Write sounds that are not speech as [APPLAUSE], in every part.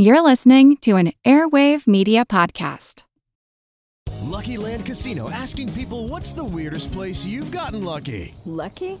You're listening to an Airwave Media Podcast. Lucky Land Casino asking people what's the weirdest place you've gotten lucky? Lucky?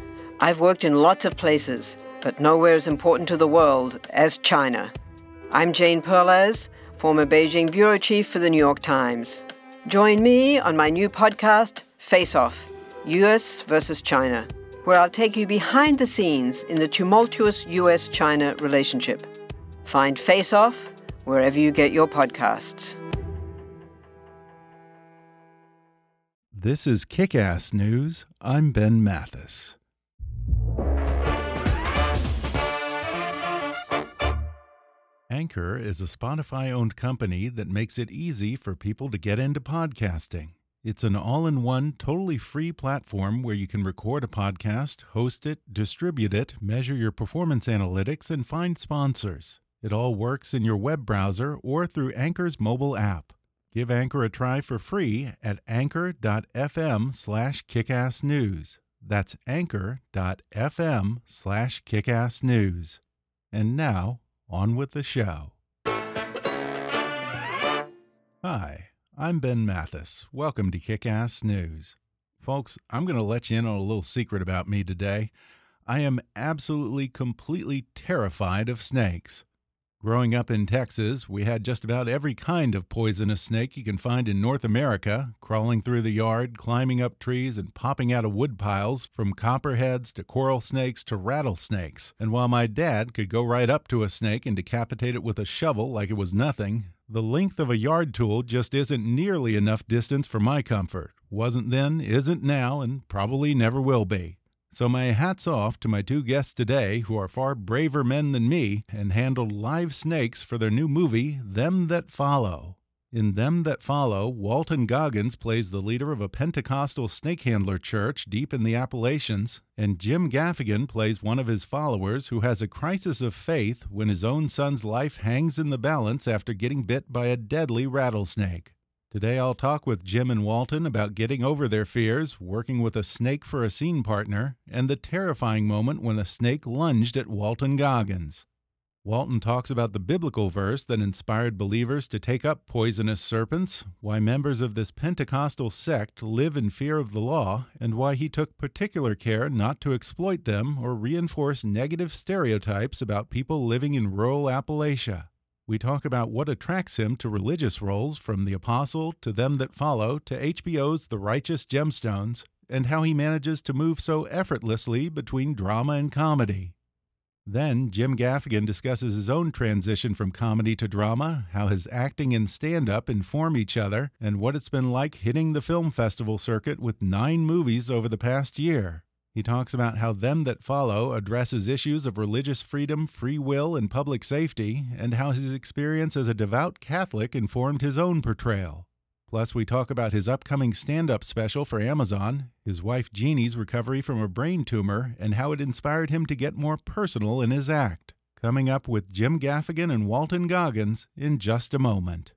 I've worked in lots of places, but nowhere as important to the world as China. I'm Jane Perlez, former Beijing bureau chief for the New York Times. Join me on my new podcast, Face Off US versus China, where I'll take you behind the scenes in the tumultuous US China relationship. Find Face Off wherever you get your podcasts. This is Kick Ass News. I'm Ben Mathis. Anchor is a Spotify owned company that makes it easy for people to get into podcasting. It's an all in one, totally free platform where you can record a podcast, host it, distribute it, measure your performance analytics, and find sponsors. It all works in your web browser or through Anchor's mobile app. Give Anchor a try for free at anchor.fm slash kickassnews. That's anchor.fm slash kickassnews. And now, on with the show. Hi, I'm Ben Mathis. Welcome to Kick Ass News. Folks, I'm going to let you in on a little secret about me today. I am absolutely, completely terrified of snakes. Growing up in Texas, we had just about every kind of poisonous snake you can find in North America, crawling through the yard, climbing up trees, and popping out of wood piles, from copperheads to coral snakes to rattlesnakes. And while my dad could go right up to a snake and decapitate it with a shovel like it was nothing, the length of a yard tool just isn't nearly enough distance for my comfort. Wasn't then, isn't now, and probably never will be. So, my hat's off to my two guests today who are far braver men than me and handled live snakes for their new movie, Them That Follow. In Them That Follow, Walton Goggins plays the leader of a Pentecostal snake handler church deep in the Appalachians, and Jim Gaffigan plays one of his followers who has a crisis of faith when his own son's life hangs in the balance after getting bit by a deadly rattlesnake. Today I'll talk with Jim and Walton about getting over their fears, working with a snake for a scene partner, and the terrifying moment when a snake lunged at Walton Goggins. Walton talks about the biblical verse that inspired believers to take up poisonous serpents, why members of this Pentecostal sect live in fear of the law, and why he took particular care not to exploit them or reinforce negative stereotypes about people living in rural Appalachia. We talk about what attracts him to religious roles from The Apostle to Them That Follow to HBO's The Righteous Gemstones, and how he manages to move so effortlessly between drama and comedy. Then Jim Gaffigan discusses his own transition from comedy to drama, how his acting and stand up inform each other, and what it's been like hitting the film festival circuit with nine movies over the past year. He talks about how Them That Follow addresses issues of religious freedom, free will, and public safety, and how his experience as a devout Catholic informed his own portrayal. Plus, we talk about his upcoming stand up special for Amazon, his wife Jeannie's recovery from a brain tumor, and how it inspired him to get more personal in his act. Coming up with Jim Gaffigan and Walton Goggins in just a moment.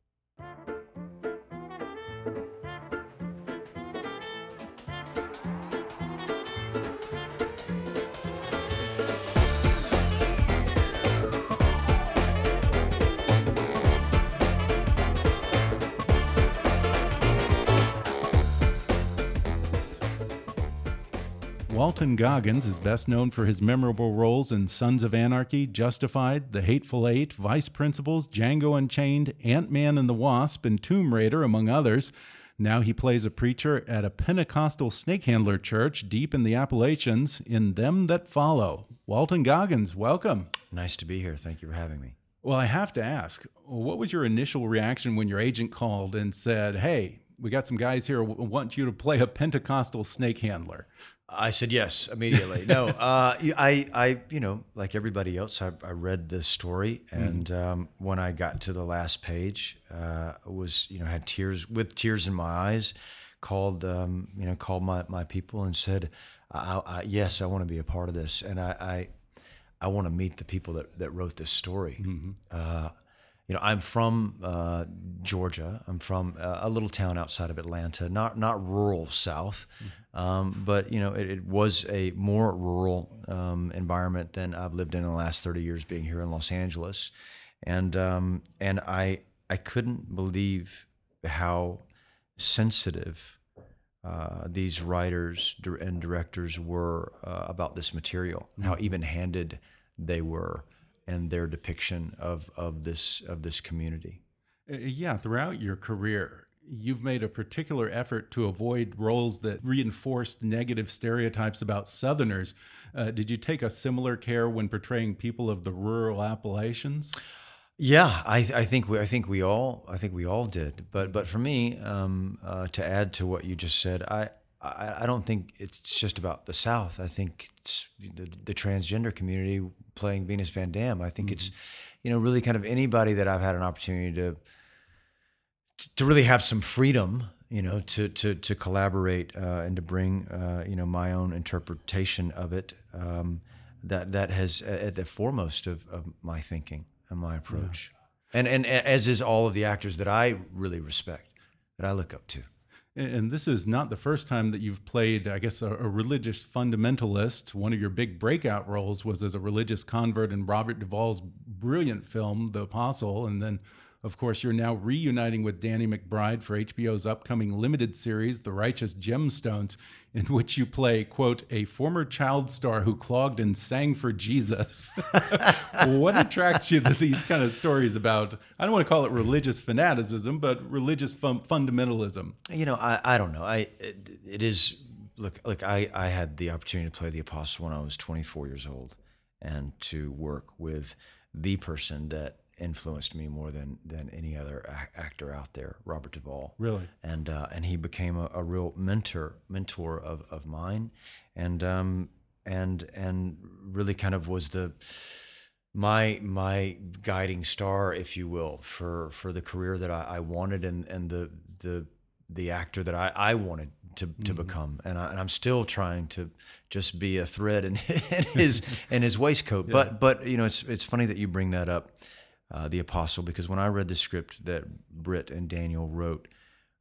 Walton Goggins is best known for his memorable roles in Sons of Anarchy, Justified, The Hateful Eight, Vice Principals, Django Unchained, Ant Man and the Wasp, and Tomb Raider, among others. Now he plays a preacher at a Pentecostal snake handler church deep in the Appalachians in Them That Follow. Walton Goggins, welcome. Nice to be here. Thank you for having me. Well, I have to ask, what was your initial reaction when your agent called and said, Hey, we got some guys here who want you to play a Pentecostal snake handler? I said yes immediately. no, [LAUGHS] uh, I, I, you know, like everybody else, I, I read the story, and um, when I got to the last page, uh, was you know had tears with tears in my eyes, called um, you know called my, my people and said, I, I, yes, I want to be a part of this, and I, I, I want to meet the people that, that wrote this story. Uh, you know, I'm from uh, Georgia. I'm from uh, a little town outside of Atlanta, not not rural South, um, but you know, it, it was a more rural um, environment than I've lived in in the last 30 years, being here in Los Angeles, and um, and I I couldn't believe how sensitive uh, these writers and directors were uh, about this material, how even-handed they were in their depiction of of this of this community. Uh, Yeah, throughout your career, you've made a particular effort to avoid roles that reinforced negative stereotypes about Southerners. Uh, did you take a similar care when portraying people of the rural Appalachians? Yeah, I, I think we I think we all I think we all did. But but for me, um, uh, to add to what you just said, I, I I don't think it's just about the South. I think it's the, the transgender community playing Venus Van Dam. I think it's you know really kind of anybody that I've had an opportunity to to really have some freedom, you know, to to to collaborate uh, and to bring uh, you know my own interpretation of it. Um, that that has at the foremost of, of my thinking and my approach, and and as is all of the actors that I really respect, that I look up to. And this is not the first time that you've played, I guess, a, a, religious fundamentalist. One of your big breakout roles was as a religious convert in Robert Duvall's brilliant film, The Apostle. And then, of course, you're now reuniting with Danny McBride for HBO's upcoming limited series, The Righteous Gemstones, in which you play, quote, a former child star who clogged and sang for Jesus. [LAUGHS] what attracts you to these kind of stories about, I don't want to call it religious fanaticism, but religious fun fundamentalism? You know, I, I don't know. I it, it is look look. I I had the opportunity to play the apostle when I was 24 years old, and to work with the person that influenced me more than than any other a- actor out there, Robert Duvall. Really, and uh, and he became a, a, real mentor mentor of, of mine, and um and and really kind of was the my my guiding star, if you will, for for the career that I, I wanted and and the the the actor that I, I wanted to, to Mm-hmm. become, and, I, and I'm still trying to just be a thread in, [LAUGHS] in his in his waistcoat. But but you know it's it's funny that you bring that up, uh, the apostle, because when I read the script that Britt and Daniel wrote,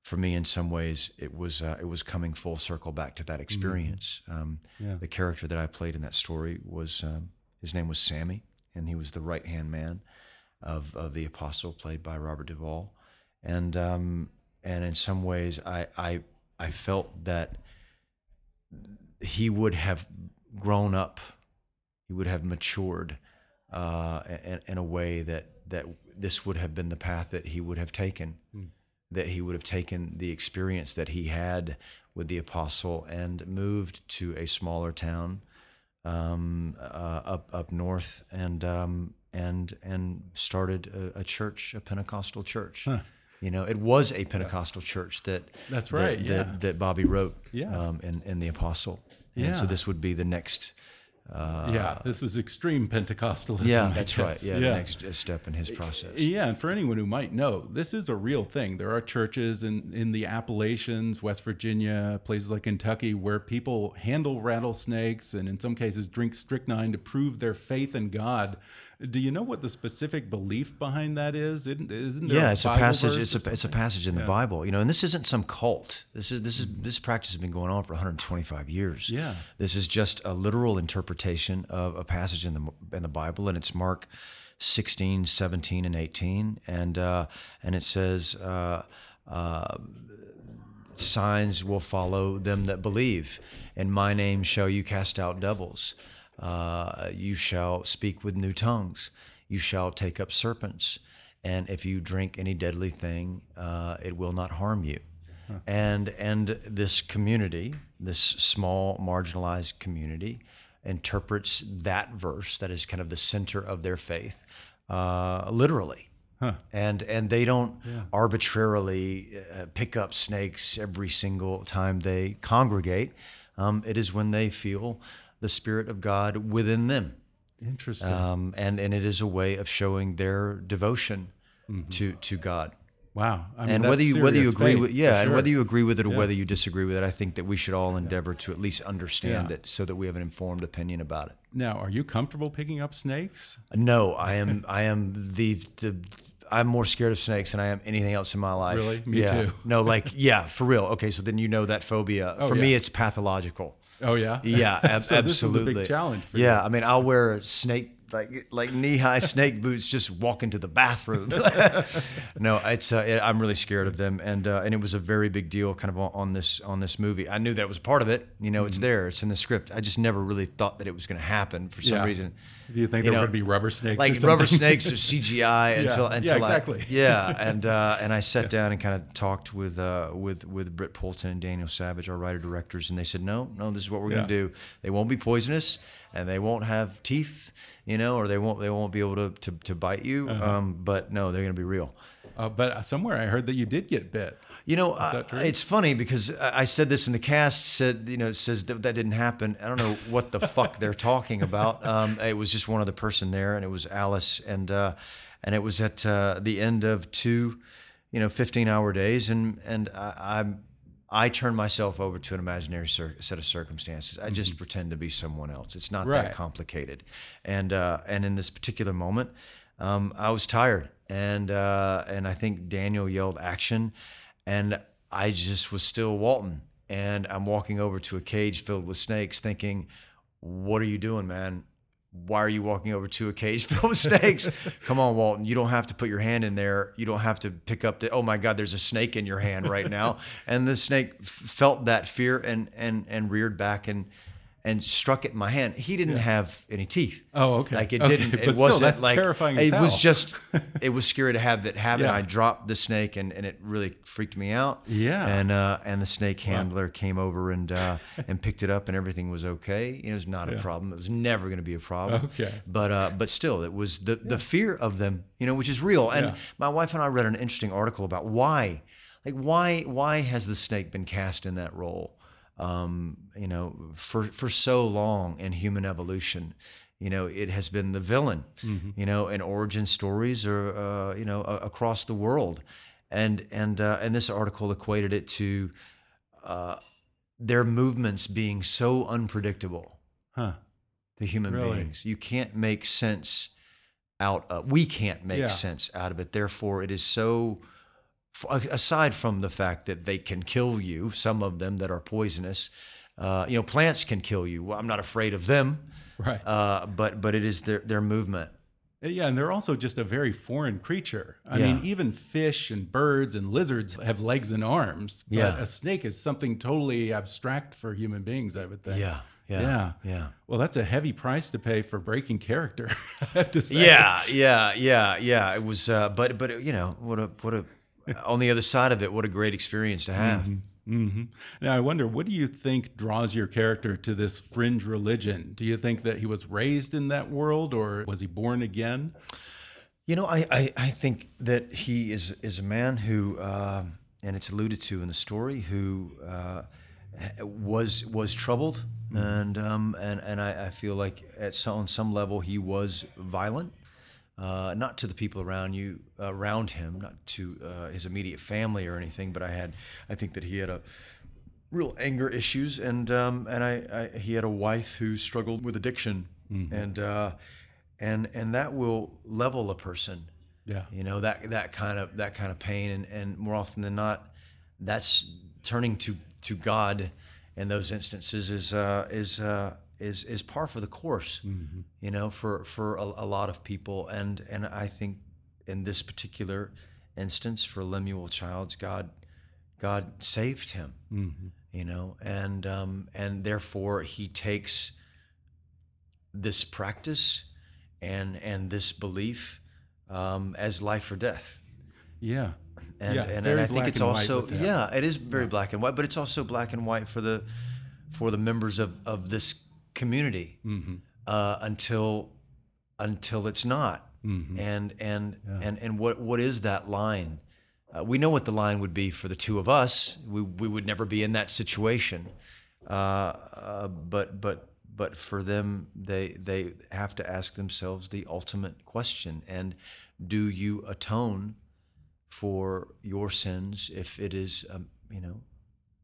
for me in some ways it was uh, it was coming full circle back to that experience. Um, Yeah. The character that I played in that story was um, his name was Sammy, and he was the right hand man of of the apostle, played by Robert Duvall, and um, and in some ways I I I felt that he would have grown up, he would have matured uh, in, in a way that that this would have been the path that he would have taken, that he would have taken the experience that he had with the apostle and moved to a smaller town um, uh, up up north and um, and and started a, a church, a Pentecostal church. You know, it was a Pentecostal church that That's right, that, yeah. that Bobby wrote Yeah. um, in in the Apostle. And so this would be the next. Uh, yeah, this is extreme Pentecostalism. yeah, that's right. guess. Yeah, the next step in his process. Yeah, and for anyone who might know, this is a real thing. There are churches in, in the Appalachians, West Virginia, places like Kentucky, where people handle rattlesnakes and in some cases drink strychnine to prove their faith in God. Do you know what the specific belief behind that is? Isn't, isn't there yeah, it's a passage. It's a it's a passage in the Bible, you know. And this isn't some cult. This is this is this practice has been going on for 125 years. Yeah. this is just a literal interpretation of a passage in the in the Bible, and it's Mark 16, 17, and 18, and uh, and it says. Uh, uh, signs will follow them that believe. In my name shall you cast out devils. Uh, you shall speak with new tongues. You shall take up serpents. And if you drink any deadly thing, uh, it will not harm you. And and this community, this small marginalized community, interprets that verse that is kind of the center of their faith, uh, literally and and they don't arbitrarily uh, pick up snakes every single time they congregate, um, it is when they feel the Spirit of God within them. Interesting. Um, and, and it is a way of showing their devotion to, to God. wow. I mean, and whether you whether you agree faith, with yeah, and whether you agree with it or Yeah. whether you disagree with it, I think that we should all endeavor to at least understand Yeah. it so that we have an informed opinion about it. Now, are you comfortable picking up snakes? No, I am. I am the the. I'm more scared of snakes than I am anything else in my life. Really? Me yeah. too. No, [LAUGHS] like yeah, for real. Okay, so then you know that phobia. Oh, for me, it's pathological. Oh yeah. Yeah, [LAUGHS] ab- so this is a absolutely. big challenge for yeah, you. I mean, I'll wear a snake like like knee high snake boots just walk into the bathroom. [LAUGHS] no, it's uh, it, I'm really scared of them, and uh, and it was a very big deal, kind of on, on this on this movie. I knew that was part of it. You know, Mm-hmm. it's there, it's in the script. I just never really thought that it was going to happen for some Yeah. reason. Do you think you there were know, going to be rubber snakes? like rubber snakes or [LAUGHS] CGI until Yeah, until exactly. I, [LAUGHS] yeah, and uh, and I sat down and kind of talked with uh, with with Britt Poulton and Daniel Savage, our writer directors, and they said, no, no, this is what we're Yeah. going to do. They won't be poisonous, and they won't have teeth, you know, or they won't they won't be able to to, to bite you. Uh-huh. Um, but no, they're going to be real. Uh, but somewhere I heard that you did get bit. You know, uh, it's funny because I said this in the cast. Said you know says that, that didn't happen. I don't know what the fuck they're talking about. [LAUGHS] Um, it was just one other person there, and it was Alice, and uh, and it was at uh, the end of two, you know, fifteen hour days, and and I, I'm. I turn myself over to an imaginary cir- set of circumstances. I just pretend to be someone else. It's not Mm-hmm. Right. that complicated, and uh, and in this particular moment, um, I was tired, and uh, and I think Daniel yelled action, and I just was still Walton, and I'm walking over to a cage filled with snakes, thinking, "What are you doing, man? Why are you walking over to a cage [LAUGHS] filled with snakes? Come on, Walton. You don't have to put your hand in there. You don't have to pick up the. Oh my God, there's a snake in your hand right now." and the snake f- felt that fear and and and reared back and and struck it in my hand. He didn't have any teeth. Oh, okay. Like it Okay, didn't. It still, wasn't that's like terrifying It was just. [LAUGHS] It was scary to have that happen. Yeah. I dropped the snake and, and it really freaked me out. Yeah. And uh, and the snake handler came over and uh, and picked it up and everything was okay. It was not a problem. It was never going to be a problem. Okay. But uh, but still, it was the the fear of them, you know, which is real. And Yeah. my wife and I read an interesting article about why, like why why has the snake been cast in that role? Um, you know, for for so long in human evolution. You know, it has been the villain. You know, and origin stories are uh, you know across the world, and and uh, and this article equated it to uh, their movements being so unpredictable Huh. to human Really? beings. You can't make sense out of. We can't make Yeah. sense out of it. Therefore, it is so. Aside from the fact that they can kill you, some of them that are poisonous, uh, you know, plants can kill you. Well, I'm not afraid of them, Right. uh, but but it is their their movement. Yeah, and they're also just a very foreign creature. I Yeah. mean, even fish and birds and lizards have legs and arms. But Yeah. a snake is something totally abstract for human beings, I would think. Yeah, yeah, Yeah. yeah. Well, that's a heavy price to pay for breaking character, [LAUGHS] I have to say. Yeah, yeah, yeah, yeah. It was, uh, but but you know, what a what a on the other side of it, what a great experience to have. hmm Now, I wonder, what do you think draws your character to this fringe religion? Do you think that he was raised in that world or was he born again? You know, I, I, I think that he is is a man who, um and it's alluded to in the story, who uh, was was troubled, and um, and and I, I feel like at some on some level he was violent, uh, not to the people around you around him, not to uh, his immediate family or anything, but I had I think that he had a real anger issues, and um, and I, I he had a wife who struggled with addiction, and uh, and and that will level a person. Yeah. You know that that kind of that kind of pain, and and more often than not, that's turning to to God in those instances is uh, is uh, is is par for the course. You know, for for a, a lot of people, and and I think in this particular instance for Lemuel Childs, God God saved him. You know, and um, and therefore he takes this practice and and this belief um, as life or death. Yeah. And, yeah, and, and I think it's also yeah, it is very black and white, but it's also black and white for the for the members of, of this community Mm-hmm. uh, until until it's not. Mm-hmm. And and and and what what is that line? Uh, we know what the line would be for the two of us. We we would never be in that situation, Uh, uh, but but but for them, they they have to ask themselves the ultimate question: and do you atone for your sins if it is, um, you know,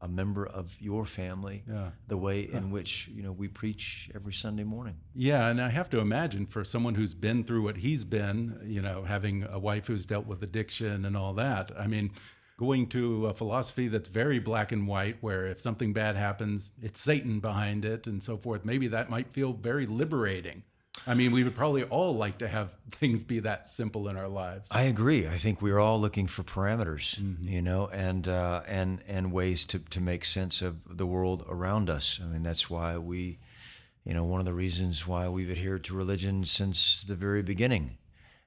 a member of your family? Yeah. The way in which you know we preach every Sunday morning. Yeah, and I have to imagine for someone who's been through what he's been, you know, having a wife who's dealt with addiction and all that. I mean, going to a philosophy that's very black and white, where if something bad happens, it's Satan behind it and so forth, maybe that might feel very liberating. I mean, we would probably all like to have [LAUGHS] things be that simple in our lives. I agree. I think we're all looking for parameters, you know, and uh, and and ways to to make sense of the world around us. I mean, that's why we, you know, one of the reasons why we've adhered to religion since the very beginning.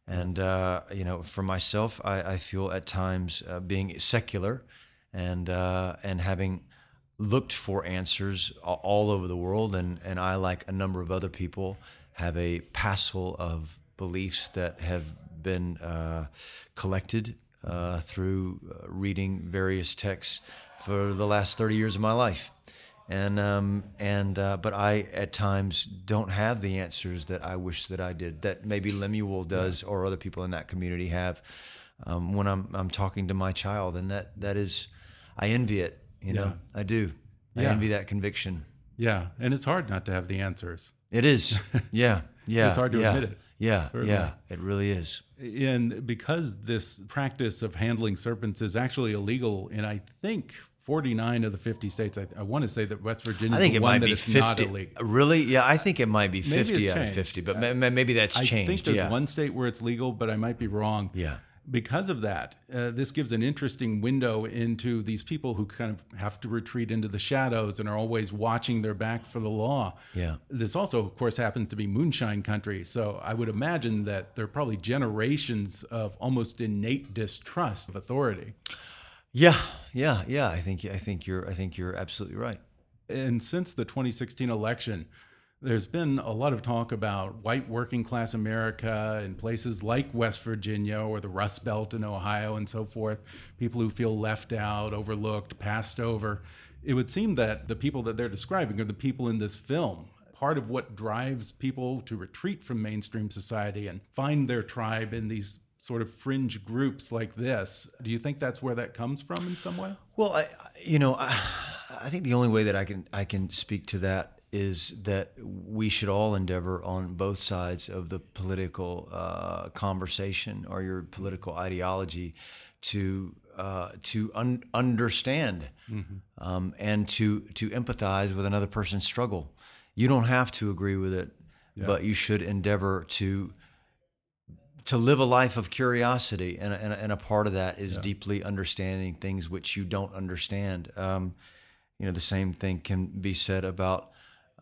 And uh, you know, for myself, I, I feel at times uh, being secular, and uh, and having looked for answers all over the world, and and I, like a number of other people, have a passel of beliefs that have been uh, collected uh, through uh, reading various texts for the last 30 years of my life. And um, and uh, but I at times don't have the answers that I wish that I did. That maybe Lemuel does, or other people in that community have. Um, when I'm I'm talking to my child, and that that is, I envy it. You know, I do. I Yeah. envy that conviction. Yeah, and it's hard not to have the answers. It is. [LAUGHS] Yeah. Yeah. It's hard to yeah, admit it. Yeah. Certainly. Yeah. It really is. And because this practice of handling serpents is actually illegal in, I think, 49 of the 50 states, I, I want to say that West Virginia I think is it one might that be it's 50. not illegal. Really? Yeah, I think it might be 50 it's out of 50, but ma- maybe that's changed. I think there's yeah. one state where it's legal, but I might be wrong. Yeah. Because of that, uh, this gives an interesting window into these people who kind of have to retreat into the shadows and are always watching their back for the law. Yeah. This also, of course, happens to be moonshine country. So I would imagine that there are probably generations of almost innate distrust of authority. Yeah. Yeah. Yeah. I think I think you're I think you're absolutely right. And since the 2016 election, there's been a lot of talk about white working class America in places like West Virginia or the Rust Belt in Ohio and so forth, people who feel left out, overlooked, passed over. It would seem that the people that they're describing are the people in this film. Part of what drives people to retreat from mainstream society and find their tribe in these sort of fringe groups like this. Do you think that's where that comes from in some way? Well, I, you know, I, I think the only way that I can I can speak to that is that we should all endeavor on both sides of the political uh, conversation or your political ideology to uh, to un- understand um, and to to empathize with another person's struggle. You don't have to agree with it, but you should endeavor to to live a life of curiosity, and, and, and a part of that is deeply understanding things which you don't understand. Um, you know, the same thing can be said about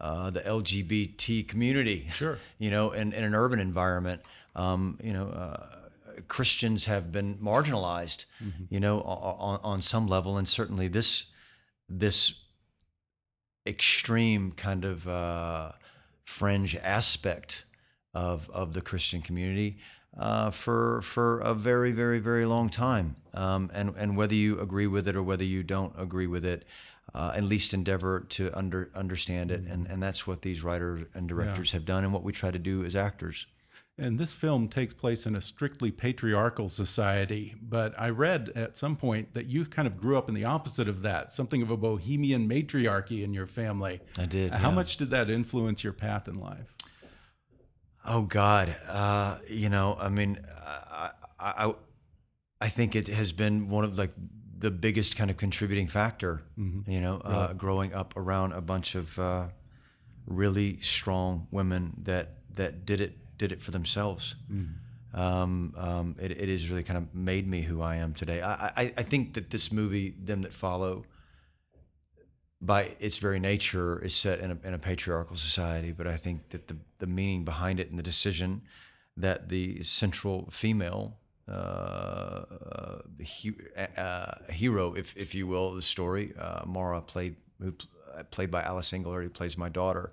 uh, the LGBT community. [LAUGHS] Sure. You know, in, in an urban environment, um, you know, uh, Christians have been marginalized. You know, on, on, on some level, and certainly this this extreme kind of uh, fringe aspect of of the Christian community uh, for for a very very very long time. Um, and and whether you agree with it or whether you don't agree with it, uh, at least endeavor to under understand it. And and that's what these writers and directors have done, and what we try to do as actors. And this film takes place in a strictly patriarchal society. But I read at some point that you kind of grew up in the opposite of that, something of a bohemian matriarchy in your family. I did, How yeah. much did that influence your path in life? Oh God, uh, you know, I mean, I, I, I think it has been one of like the biggest kind of contributing factor. You know, uh, growing up around a bunch of uh, really strong women that that did it did it for themselves. Um, um, it, it has really kind of made me who I am today. I, I, I think that this movie, Them That Follow, by its very nature is set in a, in a patriarchal society, but I think that the, the meaning behind it and the decision that the central female uh, he, uh, hero, if, if you will, the story, uh, Mara played who, uh, played by Alice Englert, who plays my daughter,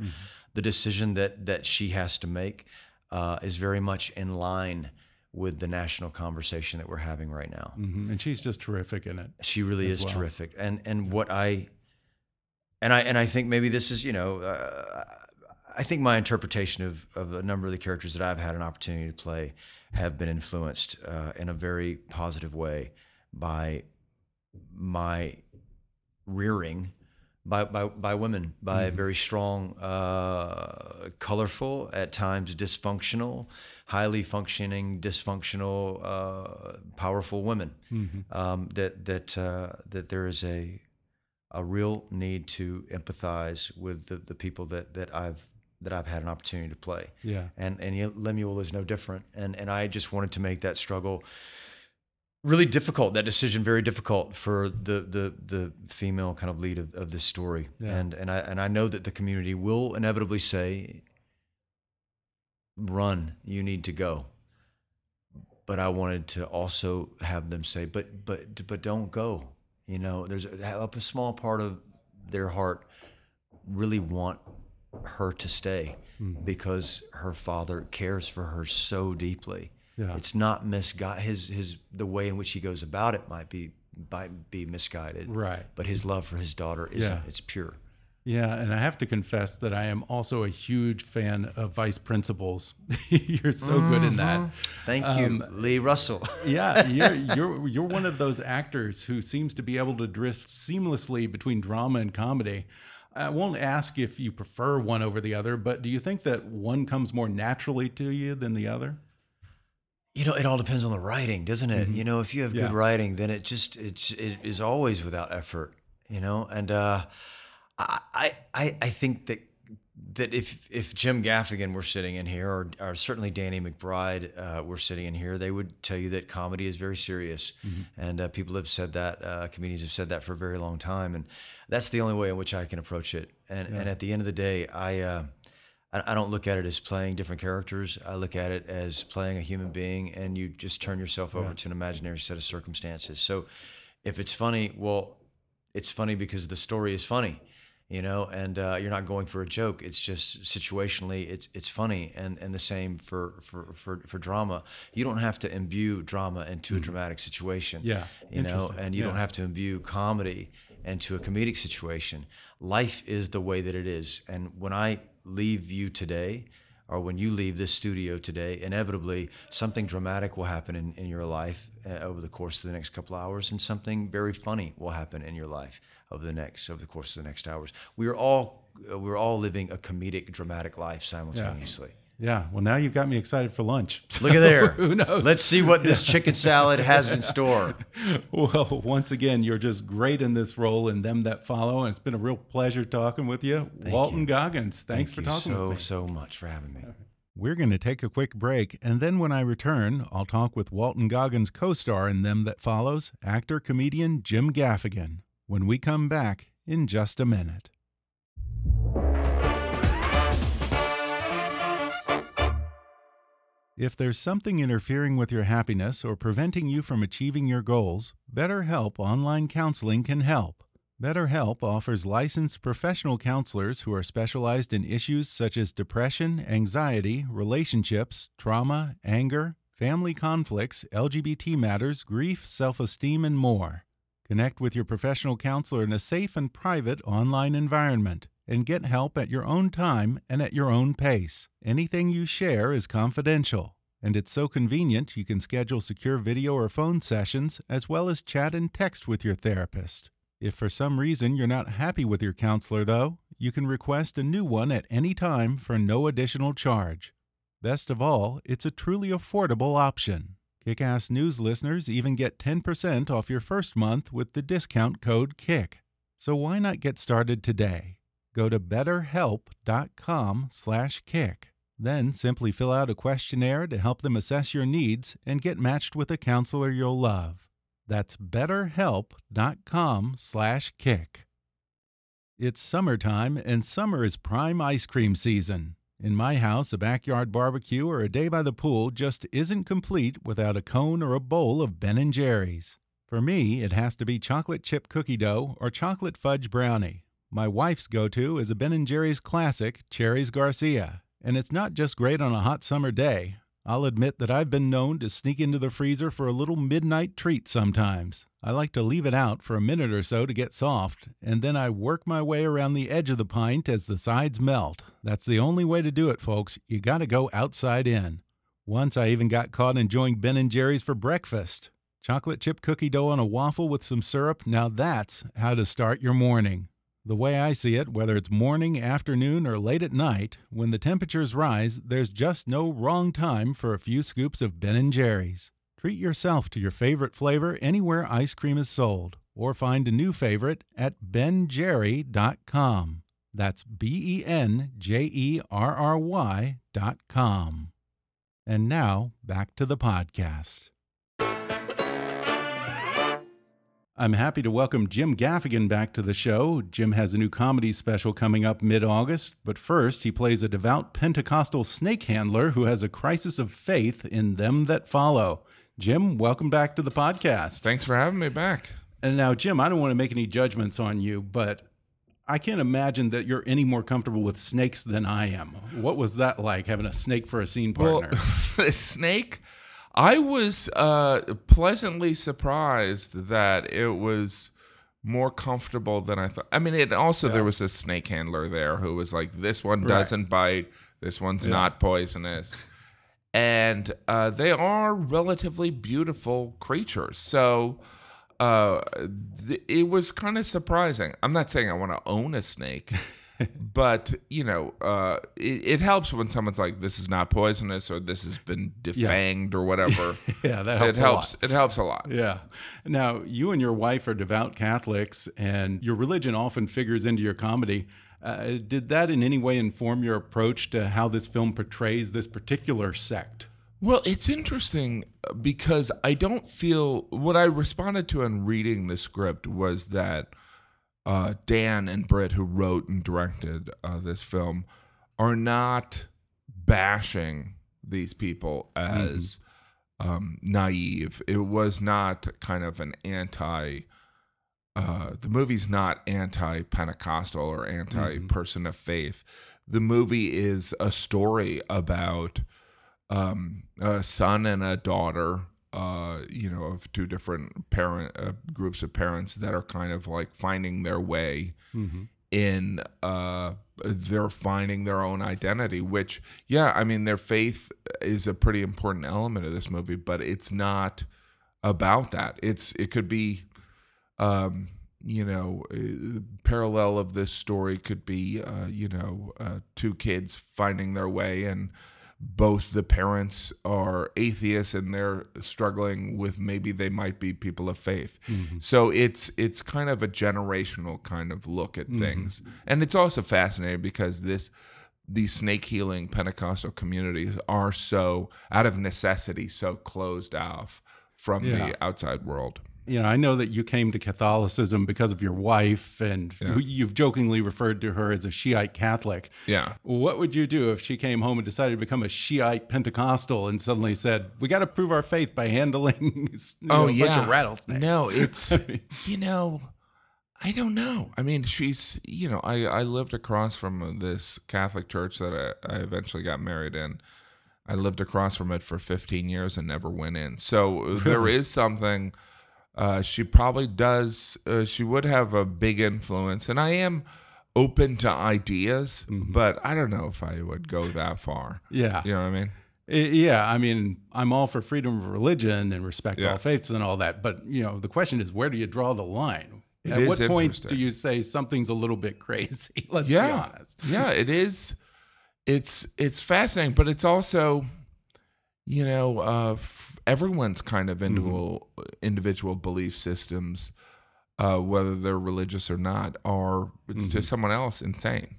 the decision that that she has to make uh, is very much in line with the national conversation that we're having right now. Mhm. And she's just terrific in it. She really is well. terrific. And and what I and I and I think maybe this is you know uh, I think my interpretation of of a number of the characters that I've had an opportunity to play have been influenced uh, in a very positive way by my rearing by, by, by women, by Mm-hmm. very strong, uh, colorful, at times dysfunctional, highly functioning, dysfunctional, uh, powerful women. Mm-hmm. Um, that that uh, that there is a a real need to empathize with the, the people that, that I've that I've had an opportunity to play. Yeah. And and Lemuel is no different. And and I just wanted to make that struggle really difficult, that decision very difficult for the the the female kind of lead of, of this story. Yeah. And and I and I know that the community will inevitably say, run, you need to go. But I wanted to also have them say, but but but don't go. You know, there's a, a small part of their heart really want her to stay Mm-hmm. because her father cares for her so deeply. Yeah. It's not misguided. His his the way in which he goes about it might be might be misguided. Right. But his love for his daughter isn't. Yeah. It's pure. Yeah, and I have to confess that I am also a huge fan of vice principals. [LAUGHS] you're so good in that. Thank you, Lee Russell. [LAUGHS] Yeah, you're, you're you're one of those actors who seems to be able to drift seamlessly between drama and comedy. I won't ask if you prefer one over the other, but do you think that one comes more naturally to you than the other? You know, it all depends on the writing, doesn't it? You know, if you have. Yeah. good writing, then it just it's it is always without effort. You know, and uh, I I I think that that if if Jim Gaffigan were sitting in here, or, or certainly Danny McBride uh, were sitting in here, they would tell you that comedy is very serious, and uh, people have said that, uh, comedians have said that for a very long time, and that's the only way in which I can approach it. And and at the end of the day, I. Uh, I I don't look at it as playing different characters. I look at it as playing a human being, and you just turn yourself over to an imaginary set of circumstances. So, if it's funny, well, it's funny because the story is funny, you know, and uh, you're not going for a joke. It's just situationally, it's it's funny, and and the same for for for, for drama. You don't have to imbue drama into a dramatic situation. Yeah, you know, and you don't have to imbue comedy into a comedic situation. Life is the way that it is, and when I leave you today. Or when you leave this studio today, inevitably something dramatic will happen in, in your life uh, over the course of the next couple hours, and something very funny will happen in your life over the next over the course of the next hours. We are all we're all living a comedic, dramatic life simultaneously. Yeah. Well, now you've got me excited for lunch. [LAUGHS] Look at there. [LAUGHS] Who knows? Let's see what this chicken salad has in [LAUGHS] store. Well, once again, you're just great in this role in them that follow, and it's been a real pleasure talking with you, Walton you. Goggins. Thanks Thank for talking so so much for having me. We're going to take a quick break, and then when I return, I'll talk with Walton Goggins' co star in Them That Follows, actor comedian Jim Gaffigan, when we come back in just a minute. If there's something interfering with your happiness or preventing you from achieving your goals, BetterHelp Online Counseling can help. BetterHelp offers licensed professional counselors who are specialized in issues such as depression, anxiety, relationships, trauma, anger, family conflicts, LGBT matters, grief, self esteem, and more. Connect with your professional counselor in a safe and private online environment and get help at your own time and at your own pace. Anything you share is confidential, and it's so convenient you can schedule secure video or phone sessions as well as chat and text with your therapist. If for some reason you're not happy with your counselor, though, you can request a new one at any time for no additional charge. Best of all, it's a truly affordable option. Kick-Ass News listeners even get 10% off your first month with the discount code KICK. So why not get started today? Go to betterhelp.com/kick. Then simply fill out a questionnaire to help them assess your needs and get matched with a counselor you'll love. That's betterhelp.com/kick. It's summertime and summer is prime ice cream season. In my house, a backyard barbecue or a day by the pool just isn't complete without a cone or a bowl of Ben & Jerry's. For me, it has to be chocolate chip cookie dough or chocolate fudge brownie. My wife's go-to is a Ben & Jerry's classic, Cherries Garcia. And it's not just great on a hot summer day. I'll admit that I've been known to sneak into the freezer for a little midnight treat sometimes. I like to leave it out for a minute or so to get soft, and then I work my way around the edge of the pint as the sides melt. That's the only way to do it, folks. You got to go outside in. Once I even got caught enjoying Ben & Jerry's for breakfast. Chocolate chip cookie dough on a waffle with some syrup. Now that's how to start your morning. The way I see it, whether it's morning, afternoon, or late at night, when the temperatures rise, there's just no wrong time for a few scoops of Ben & Jerry's. Treat yourself to your favorite flavor anywhere ice cream is sold, or find a new favorite at benjerry.com. That's B E N J E R R Y dot com. And now back to the podcast. I'm happy to welcome Jim Gaffigan back to the show. Jim has a new comedy special coming up mid August, but first, he plays a devout Pentecostal snake handler who has a crisis of faith in them that follow. Jim, welcome back to the podcast. Thanks for having me back. And now, Jim, I don't want to make any judgments on you, but I can't imagine that you're any more comfortable with snakes than I am. What was that like having a snake for a scene partner? Well, [LAUGHS] a snake. I was uh, pleasantly surprised that it was more comfortable than I thought. I mean, it also yeah. there was a snake handler there who was like, "This one doesn't right. bite. This one's yeah. not poisonous," and uh, they are relatively beautiful creatures. So uh, th- it was kind of surprising. I'm not saying I want to own a snake. [LAUGHS] but you know, uh, it, it, helps when someone's like, "This is not poisonous," or "This has been defanged," yeah. or whatever. [LAUGHS] yeah, that helps. It helps. It helps a lot. Yeah. Now, you and your wife are devout Catholics, and your religion often figures into your comedy. Uh, did that in any way inform your approach to how this film portrays this particular sect? Well, it's interesting uh, because I don't feel what I responded to in reading the script was that uh, Dan and Britt, who wrote and directed uh, this film, are not bashing these people as mm-hmm. um, naive. It was not kind of an anti. Uh, the movie's not anti Pentecostal or anti mm-hmm. person of faith. The movie is a story about um, a son and a daughter uh, you know, of two different parent uh, groups of parents that are kind of like finding their way mm-hmm. in. Uh, they're finding their own identity, which, yeah, I mean, their faith is a pretty important element of this movie, but it's not about that. It's it could be, um, you know, uh, parallel of this story could be, uh, you know, uh, two kids finding their way and both the parents are atheists and they're struggling with maybe they might be people of faith. Mm-hmm. So it's it's kind of a generational kind of look at mm-hmm. things. And it's also fascinating because this these snake healing Pentecostal communities are so out of necessity so closed off from yeah. the outside world you know, I know that you came to Catholicism because of your wife, and yeah. you've jokingly referred to her as a Shiite Catholic. Yeah. What would you do if she came home and decided to become a Shiite Pentecostal and suddenly said, "We got to prove our faith by handling [LAUGHS] you know, oh, yeah. a bunch of rattlesnakes"? No, it's [LAUGHS] you know, I don't know. I mean, she's you know, I I lived across from this Catholic church that I, I eventually got married in. I lived across from it for 15 years and never went in. So uh, there is something uh, she probably does. Uh, she would have a big influence, and I am open to ideas, mm-hmm. but I don't know if I would go that far. Yeah, you know what I mean. Yeah, I mean, I'm all for freedom of religion and respect yeah. all faiths and all that, but you know, the question is, where do you draw the line? It At what point do you say something's a little bit [LAUGHS] crazy? Let's yeah. be honest. yeah, it is. It's it's fascinating, but it's also, you know, uh, everyone's kind of individual mm-hmm. individual belief systems, uh, whether they're religious or not, are mm-hmm. to someone else insane.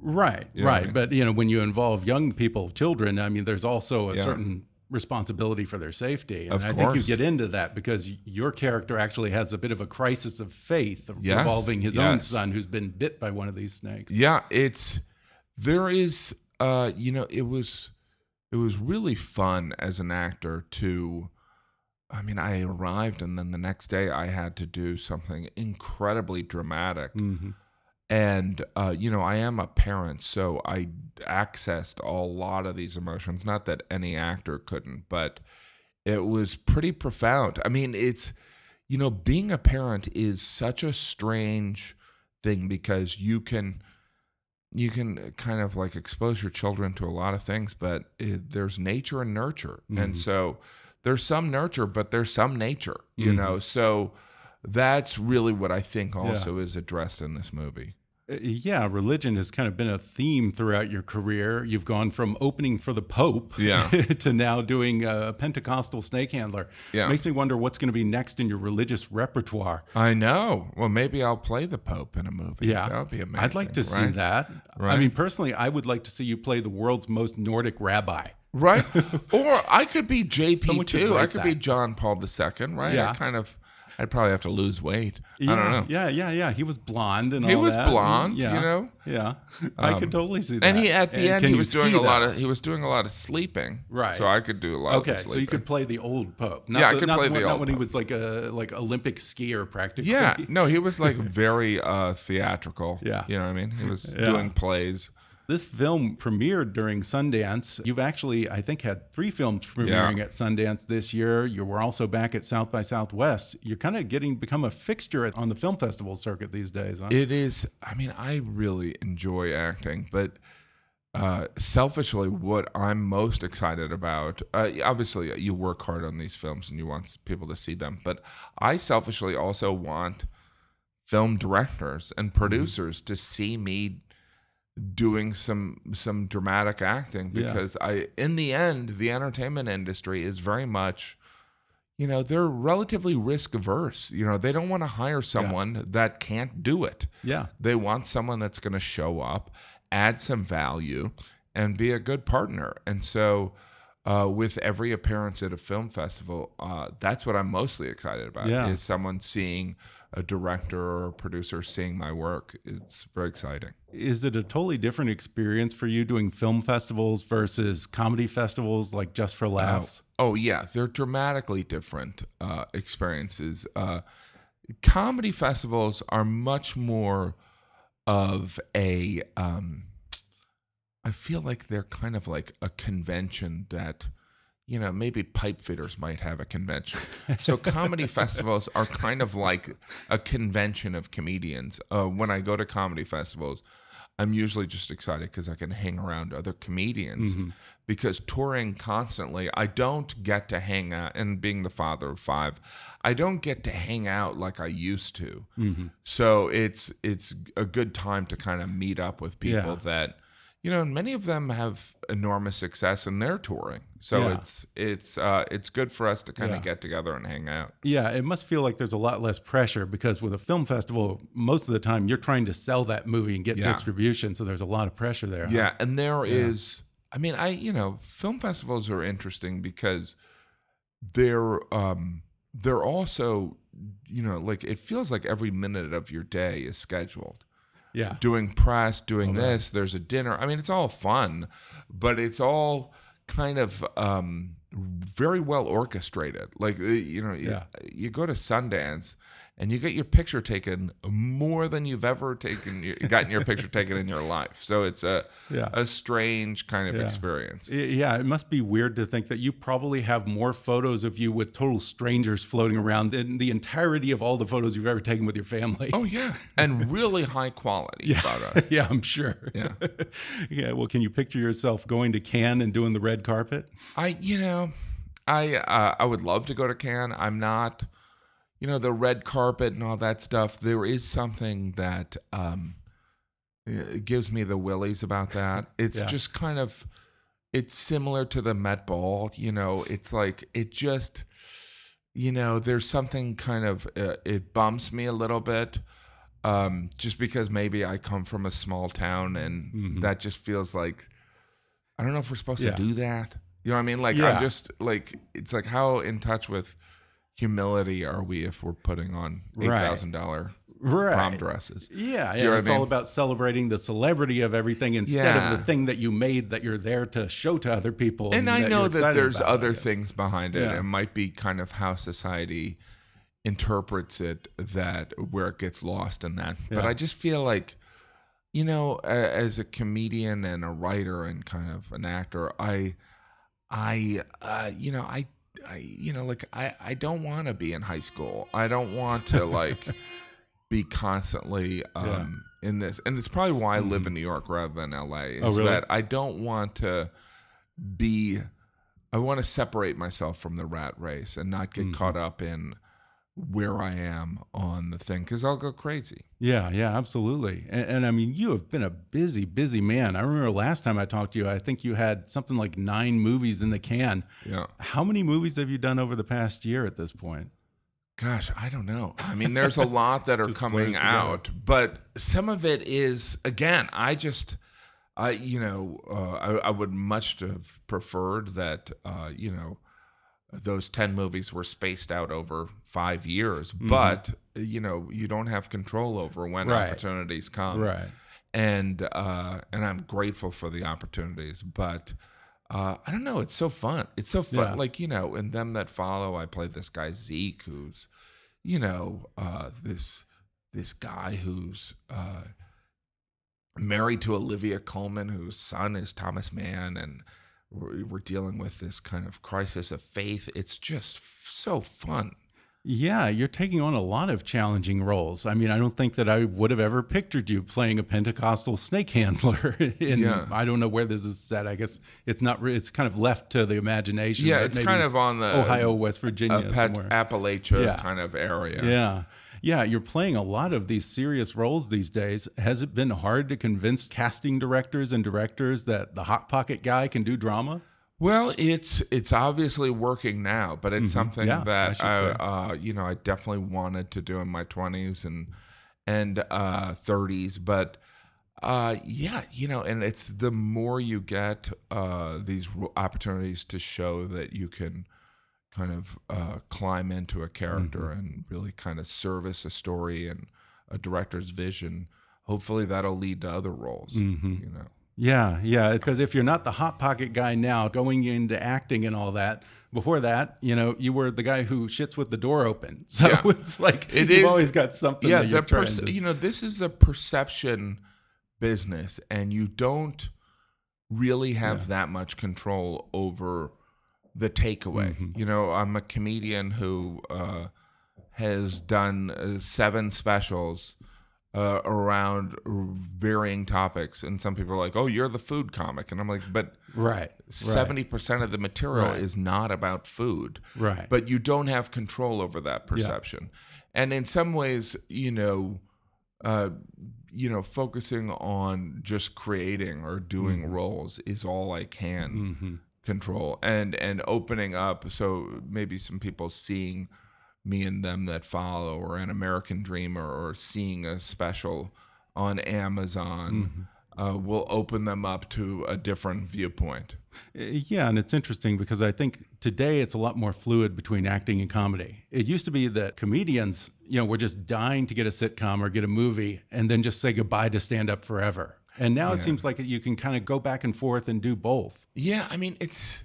Right, you know right. I mean? But you know, when you involve young people, children, I mean, there's also a yeah. certain responsibility for their safety. And of I course. think you get into that because your character actually has a bit of a crisis of faith yes. involving his yes. own son who's been bit by one of these snakes. Yeah, it's there is uh you know, it was it was really fun as an actor to I mean, I arrived and then the next day I had to do something incredibly dramatic. Mm-hmm. and uh, you know I am a parent, so I accessed a lot of these emotions. Not that any actor couldn't, but it was pretty profound. I mean, it's you know being a parent is such a strange thing because you can you can uh, kind of like expose your children to a lot of things, but it, there's nature and nurture. And mm-hmm. so there's some nurture, but there's some nature, you mm-hmm. know? So that's really what I think also is addressed in this movie. Uh, Yeah, religion has kind of been a theme throughout your career. You've gone from opening for the Pope Yeah. [LAUGHS] to now doing a Pentecostal snake handler. Yeah. Makes me wonder what's going to be next in your religious repertoire. I know. Well, maybe I'll play the Pope in a movie. Yeah. That would be amazing. I'd like to see right? that. I mean, personally, I would like to see you play the world's most Nordic rabbi. Right? or I could be JP [LAUGHS] too. I could that. be John Paul II, right? Yeah. I kind of, I'd probably have to lose weight. Yeah, I don't know. Yeah, yeah, yeah. He was blonde and He was that. blonde, yeah. you know? Yeah, I could totally see that. And he at the end he was doing a lot of he was doing a lot of sleeping. Right. So I could do a lot of Okay, so you could play the old Pope. Not Yeah, I the- could not play the, the not old when he was like a like Olympic skier practically. Yeah, no, he was like [LAUGHS] very uh theatrical. Yeah. You know what I mean? He was Yeah. doing plays. This film premiered during Sundance. You've actually, I think, had three films premiering Yeah. at Sundance this year. You were also back at South by Southwest. You're kind of getting become a fixture on the film festival circuit these days. Huh? It is I mean, I really enjoy acting, but uh, selfishly, what I'm most excited about, uh, obviously, you work hard on these films and you want people to see them, but I selfishly also want film directors and producers to see me doing some some dramatic acting Yeah. because I, in the end, the entertainment industry is very much you know they're relatively risk averse you know they don't want to hire someone that can't do it Yeah. they want someone that's going to show up add some value and be a good partner and so uh, with every appearance at a film festival uh, that's what i'm mostly excited about Yeah. is someone seeing a director or a producer seeing my work it's very exciting Is it a totally different experience for you doing film festivals versus comedy festivals like Just for Laughs? Oh yeah, they're dramatically different uh, experiences. Uh, comedy festivals are much more of a. Um, I feel like they're kind of like a convention that, you know, maybe pipe fitters might have a convention. So comedy [LAUGHS] festivals are kind of like a convention of comedians. Uh, when I go to comedy festivals, I'm usually just excited because I can hang around other comedians. Because touring constantly, I don't get to hang out. And being the father of five, I don't get to hang out like I used to. So it's it's a good time to kind of meet up with people Yeah. that you know, and many of them have enormous success in their touring. So Yeah. it's it's uh, it's good for us to kind Yeah. of get together and hang out. Yeah, it must feel like there's a lot less pressure because with a film festival, most of the time you're trying to sell that movie and get Yeah. distribution, so there's a lot of pressure there. huh? Yeah, and there is. I mean, I you know, film festivals are interesting because they're um they're also you know like it feels like every minute of your day is scheduled. Yeah, doing press, doing this. There's a dinner. I mean, it's all fun, but it's all kind of um, very well orchestrated. Like uh, you know, you- Yeah. you, go to Sundance and you get your picture taken more than you've ever taken gotten your picture taken in your life. So it's a Yeah. a strange kind of Yeah. experience. Yeah, it must be weird to think that you probably have more photos of you with total strangers floating around than the entirety of all the photos you've ever taken with your family. Oh yeah, and really high quality [LAUGHS] photos. [LAUGHS] yeah, I'm sure. Yeah. [LAUGHS] yeah. Well, can you picture yourself going to Cannes and doing the red carpet? I, you know, I uh, I would love to go to Cannes. I'm not, you know, the red carpet and all that stuff. There is something that um, gives me the willies about that. [LAUGHS] It's Yeah. just kind of, it's similar to the Met Ball. You know, it's like it just, you know, there's something kind of uh, it bumps me a little bit. Um, just because maybe I come from a small town and that just feels like I don't know if we're supposed Mm-hmm. Yeah. to do that. You know what I mean? Like Yeah. I'm just like it's like how in touch with humility are we if we're putting on eight thousand dollar Right. prom dresses? Yeah, yeah. what I It's all about celebrating the celebrity of everything instead Yeah. of the thing that you made that you're there to show to other people. And I that know that there's about, other things behind it. Yeah. It might be kind of how society interprets it that where it gets lost in that. But I just feel like you know, as a comedian and a writer and kind of an actor, I, I, uh, you know, I, I, you know, like I, I don't want to be in high school. I don't want to like [LAUGHS] be constantly um, in this, and it's probably why I live in New York rather than LA. Is Mm-hmm. Oh, really? that I don't want to be. I want to separate myself from the rat race and not Mm-hmm. get caught up in where I am on the thing because I'll go crazy. Yeah, yeah, absolutely. And, and I mean, you have been a busy, busy man. I remember last time I talked to you, I think you had something like nine movies in the can. Yeah. How many movies have you done over the past year at this point? Gosh, I don't know. I mean, there's a lot that are [LAUGHS] coming out, but some of it is again. I just, I you know, uh, I, I would much have preferred that uh, you know those ten movies were spaced out over five years, but you know, you don't have control over when Mm-hmm. Right. opportunities come, Right. and uh, and I'm grateful for the opportunities, but. Uh, I don't know. It's so fun. It's so fun. Yeah. Like you know, and them that follow, I played this guy Zeke, who's, you know, uh, this this guy who's uh, married to Olivia Colman, whose son is Thomas Mann, and we're, dealing with this kind of crisis of faith. It's just f- so fun. Yeah, you're taking on a lot of challenging roles. I mean, I don't think that I would have ever pictured you playing a Pentecostal snake handler. [LAUGHS] In, Yeah. I don't know where this is set. I guess it's not. It's kind of left to the imagination. Yeah, it's maybe kind of on the Ohio, West Virginia, Appalachia Yeah. kind of area. Yeah. Yeah, you're playing a lot of these serious roles these days. Has it been hard to convince casting directors and directors that the hot pocket guy can do drama? Well, it's it's obviously working now, but it's something Mm-hmm. Yeah, that should I, uh, you know I definitely wanted to do in my twenties and and uh, thirties. But uh, yeah, you know, and it's the more you get uh, these opportunities to show that you can kind of uh, climb into a character Mm-hmm. and really kind of service a story and a director's vision. Hopefully, that'll lead to other roles. Mm-hmm. You know. Yeah, yeah. Because if you're not the hot pocket guy now, going into acting and all that, before that, you know, you were the guy who shits with the door open. [LAUGHS] So Yeah. it's like It you've is- always got something. yeah that you're the perce- you know this is a perception business and you don't really have that much control over the takeaway Mm-hmm. you know i'm a comedian who uh, has done uh, seven specials uh, around varying topics and some people are like oh you're the food comic and i'm like but right, Seventy percent of the material Right. is not about food, Right. But you don't have control over that perception, and in some ways, you know, uh, you know, focusing on just creating or doing Mm-hmm. roles is all I can control, and and opening up. So maybe some people seeing me and them that follow, or an American Dreamer, or seeing a special on Amazon. Uh, will open them up to a different viewpoint. Uh, Yeah, and it's interesting because I think today it's a lot more fluid between acting and comedy. It used to be that comedians, you know, were just dying to get a sitcom or get a movie and then just say goodbye to stand up forever. And now it seems like you can kind of go back and forth and do both. Yeah, I mean it's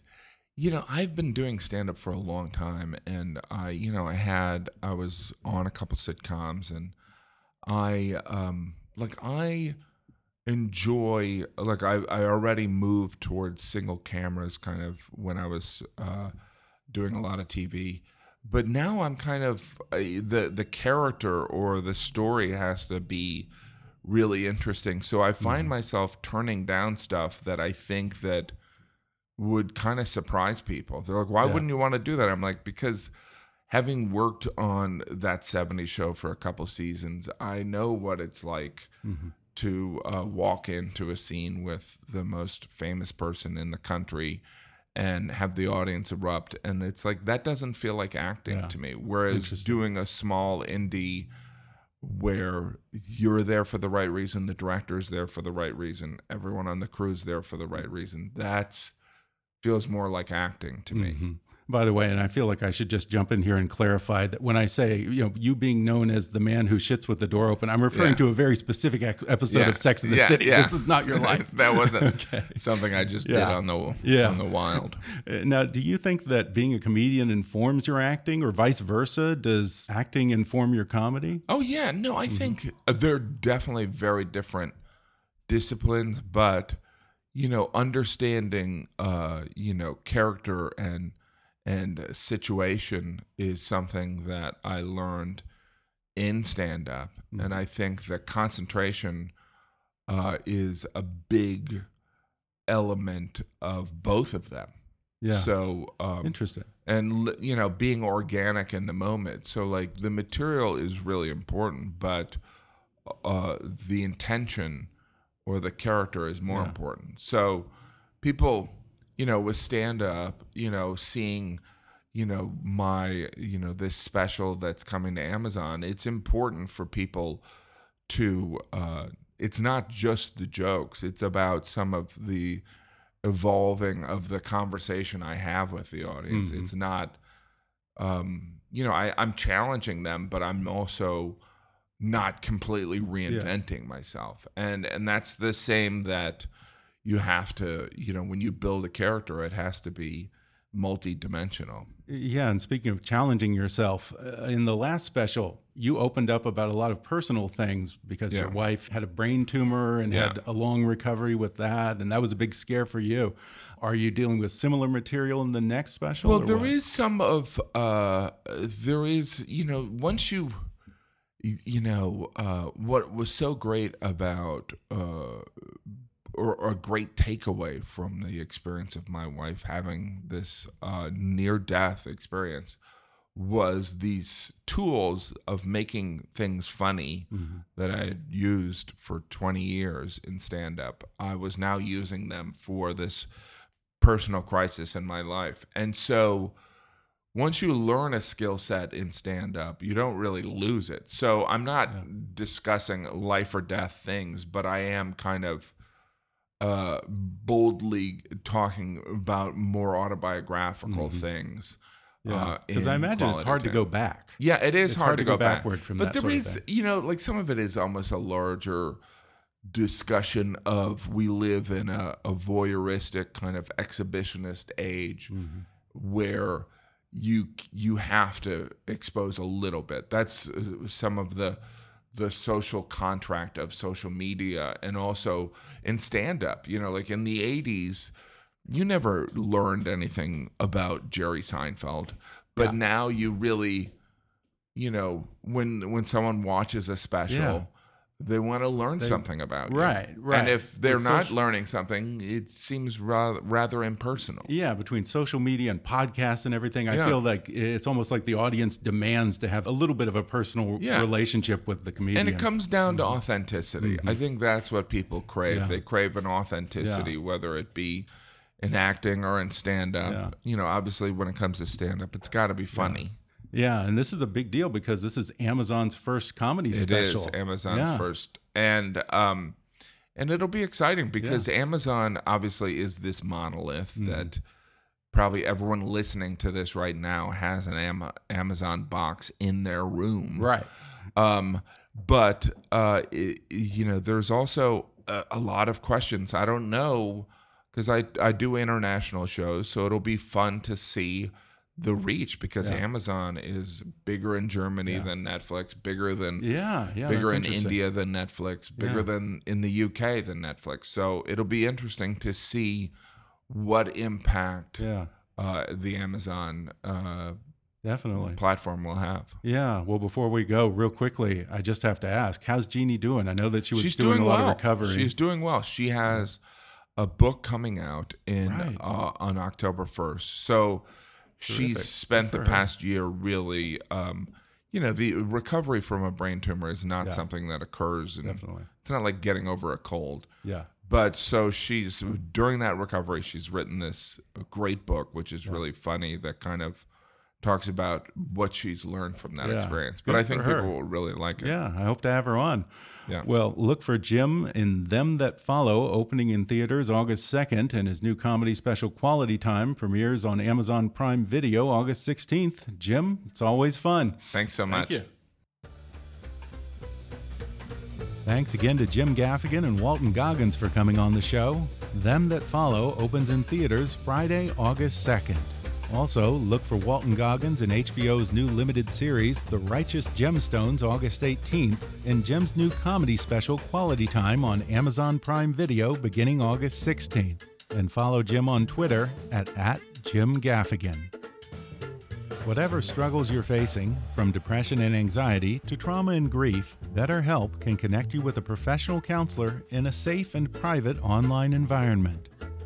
you know, I've been doing stand up for a long time and I you know, I had I was on a couple sitcoms and I um like I enjoy like I I already moved towards single cameras kind of when I was uh doing a lot of TV. But now I'm kind of uh, the the character or the story has to be really interesting. So I find myself turning down stuff that I think that would kind of surprise people. They're like, "Why Yeah. wouldn't you want to do that?" I'm like, "Because having worked on that 70s show for a couple seasons, I know what it's like to uh, walk into a scene with the most famous person in the country and have the audience erupt and it's like that doesn't feel like acting Yeah. to me whereas doing a small indie where you're there for the right reason the director's there for the right reason everyone on the crew's there for the right reason that's feels more like acting to me Mhm. By the way, and I feel like I should just jump in here and clarify that when I say, you know, you being known as the man who shits with the door open, I'm referring Yeah. to a very specific episode Yeah. of Sex in the Yeah, City. This is not your life. [LAUGHS] that wasn't [LAUGHS] Okay. something I just did on the Yeah. on the wild. Uh, Now, do you think that being a comedian informs your acting or vice versa? Does acting inform your comedy? Oh yeah, no, I think they're definitely very different disciplines, but you know, understanding uh, you know character and and situation is something that I learned in stand up, Mm-hmm. and I think that concentration uh, is a big element of both of them. Yeah. So um, Interesting. and you know being organic in the moment so like the material is really important but uh the intention or the character is more Yeah. important so people you know with stand up you know seeing you know my you know this special that's coming to amazon it's important for people to uh it's not just the jokes it's about some of the evolving of the conversation I have with the audience. Mhm. It's not, um, you know, I, I'm challenging them, but I'm also not completely reinventing myself. And and that's the same that you have to, you know, when you build a character, it has to be multi-dimensional. Yeah, and speaking of challenging yourself, uh, in the last special, you opened up about a lot of personal things because your wife had a brain tumor and Yeah. had a long recovery with that, and that was a big scare for you. Are you dealing with similar material in the next special? Well, there what? is some of uh there is, you know, once you you know, uh what was so great about uh or, or a great takeaway from the experience of my wife having this uh near death experience was these tools of making things funny that I had used for 20 years in stand up. I was now using them for this personal crisis in my life. And so once you learn a skill set in stand up, you don't really lose it. So I'm not discussing life or death things, but I am kind of uh boldly talking about more autobiographical things. Yeah, uh, because I imagine it's hard to go back. Yeah, it is It's hard, to go, back. backward from but that there sort of thing. you know, like some of it is almost a larger discussion of we live in a, a voyeuristic kind of exhibitionist age Mm-hmm. where you you have to expose a little bit. That's uh, some of the the social contract of social media and also in stand up. You know, like in the 80s you never learned anything about Jerry Seinfeld, but now you really, you know, when when someone watches a special, Yeah. They want to learn something about you. Right, right. And if they're The not social- learning something, it seems rather rather impersonal. Yeah, between social media and podcasts and everything, I Yeah. feel like it's almost like the audience demands to have a little bit of a personal Yeah. relationship with the comedian. And it comes down to authenticity. I think that's what people crave. Mm-hmm. Yeah. They crave an authenticity, whether it be in acting or in stand up. You know, obviously, when it comes to stand up, it's got to be funny. Yeah, and this is a big deal because this is Amazon's first comedy It special. is Amazon's Yeah. first, and um, and it'll be exciting because Amazon obviously is this monolith Mm-hmm. that probably everyone listening to this right now has an Am- Amazon box in their room, Right. Um, but uh, i you know, there's also a, a lot of questions. I don't know because I I do international shows, so it'll be fun to see the reach because Amazon is bigger in Germany than Netflix, bigger than Yeah, yeah. bigger in. India than Netflix, bigger Yeah. than in the UK than Netflix. So it'll be interesting to see what impact Yeah, uh, the Amazon uh, definitely. platform will have. Yeah. Well, before we go, real quickly, I just have to ask, how's Jeannie doing? I know that she was She's doing, doing, a lot of recovery. She's doing well. She has a book coming out in Right. uh, on October first. So she's spent the past year really. Um, you know, the recovery from a brain tumor is not Yeah. something that occurs. And Definitely. It's not like getting over a cold. yeah. But so she's during that recovery, she's written this great book, which is really funny. That kind of talks about what she's learned from that Yeah. experience. But Good I think people will really like it. Yeah, I hope to have her on. Yeah. Well, look for Jim in Them That Follow, opening in theaters August 2nd, and his new comedy special Quality Time premieres on Amazon Prime Video August 16th. Jim, it's always fun. Thanks so much. you. Thanks again to Jim Gaffigan and Walton Goggins for coming on the show. Them That Follow opens in theaters Friday, August 2nd. Also, look for Walton Goggins in HBO's new limited series, The Righteous Gemstones, August 18th, and Jim's new comedy special, Quality Time, on Amazon Prime Video beginning August 16th. And follow Jim on Twitter at, at Jim Gaffigan. Whatever struggles you're facing, from depression and anxiety to trauma and grief, BetterHelp can connect you with a professional counselor in a safe and private online environment.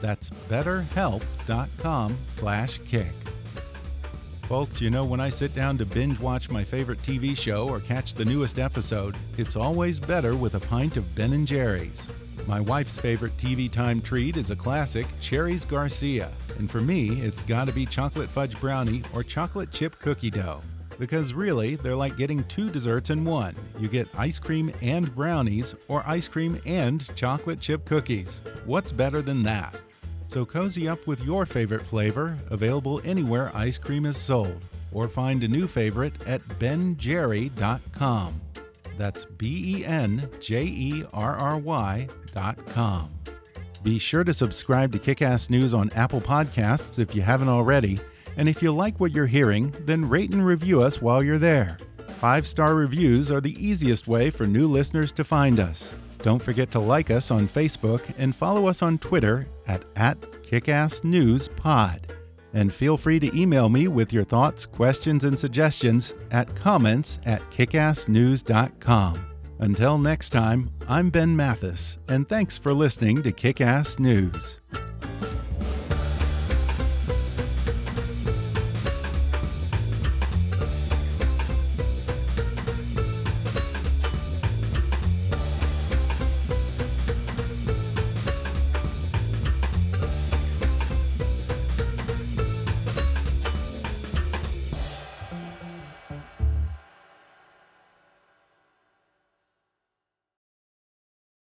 That's betterhelp.com slash kick. Folks, you know when I sit down to binge watch my favorite TV show or catch the newest episode, it's always better with a pint of Ben and Jerry's. My wife's favorite TV time treat is a classic, Cherries Garcia, and for me, it's got to be chocolate fudge brownie or chocolate chip cookie dough. Because really, they're like getting two desserts in one. You get ice cream and brownies, or ice cream and chocolate chip cookies. What's better than that? So cozy up with your favorite flavor, available anywhere ice cream is sold, or find a new favorite at benjerry.com. That's B E N J E R R Y.com. Be sure to subscribe to Kickass News on Apple Podcasts if you haven't already. And if you like what you're hearing, then rate and review us while you're there. Five star reviews are the easiest way for new listeners to find us. Don't forget to like us on Facebook and follow us on Twitter at, at KickassNewsPod. And feel free to email me with your thoughts, questions, and suggestions at comments at kickassnews.com. Until next time, I'm Ben Mathis, and thanks for listening to Kickass News.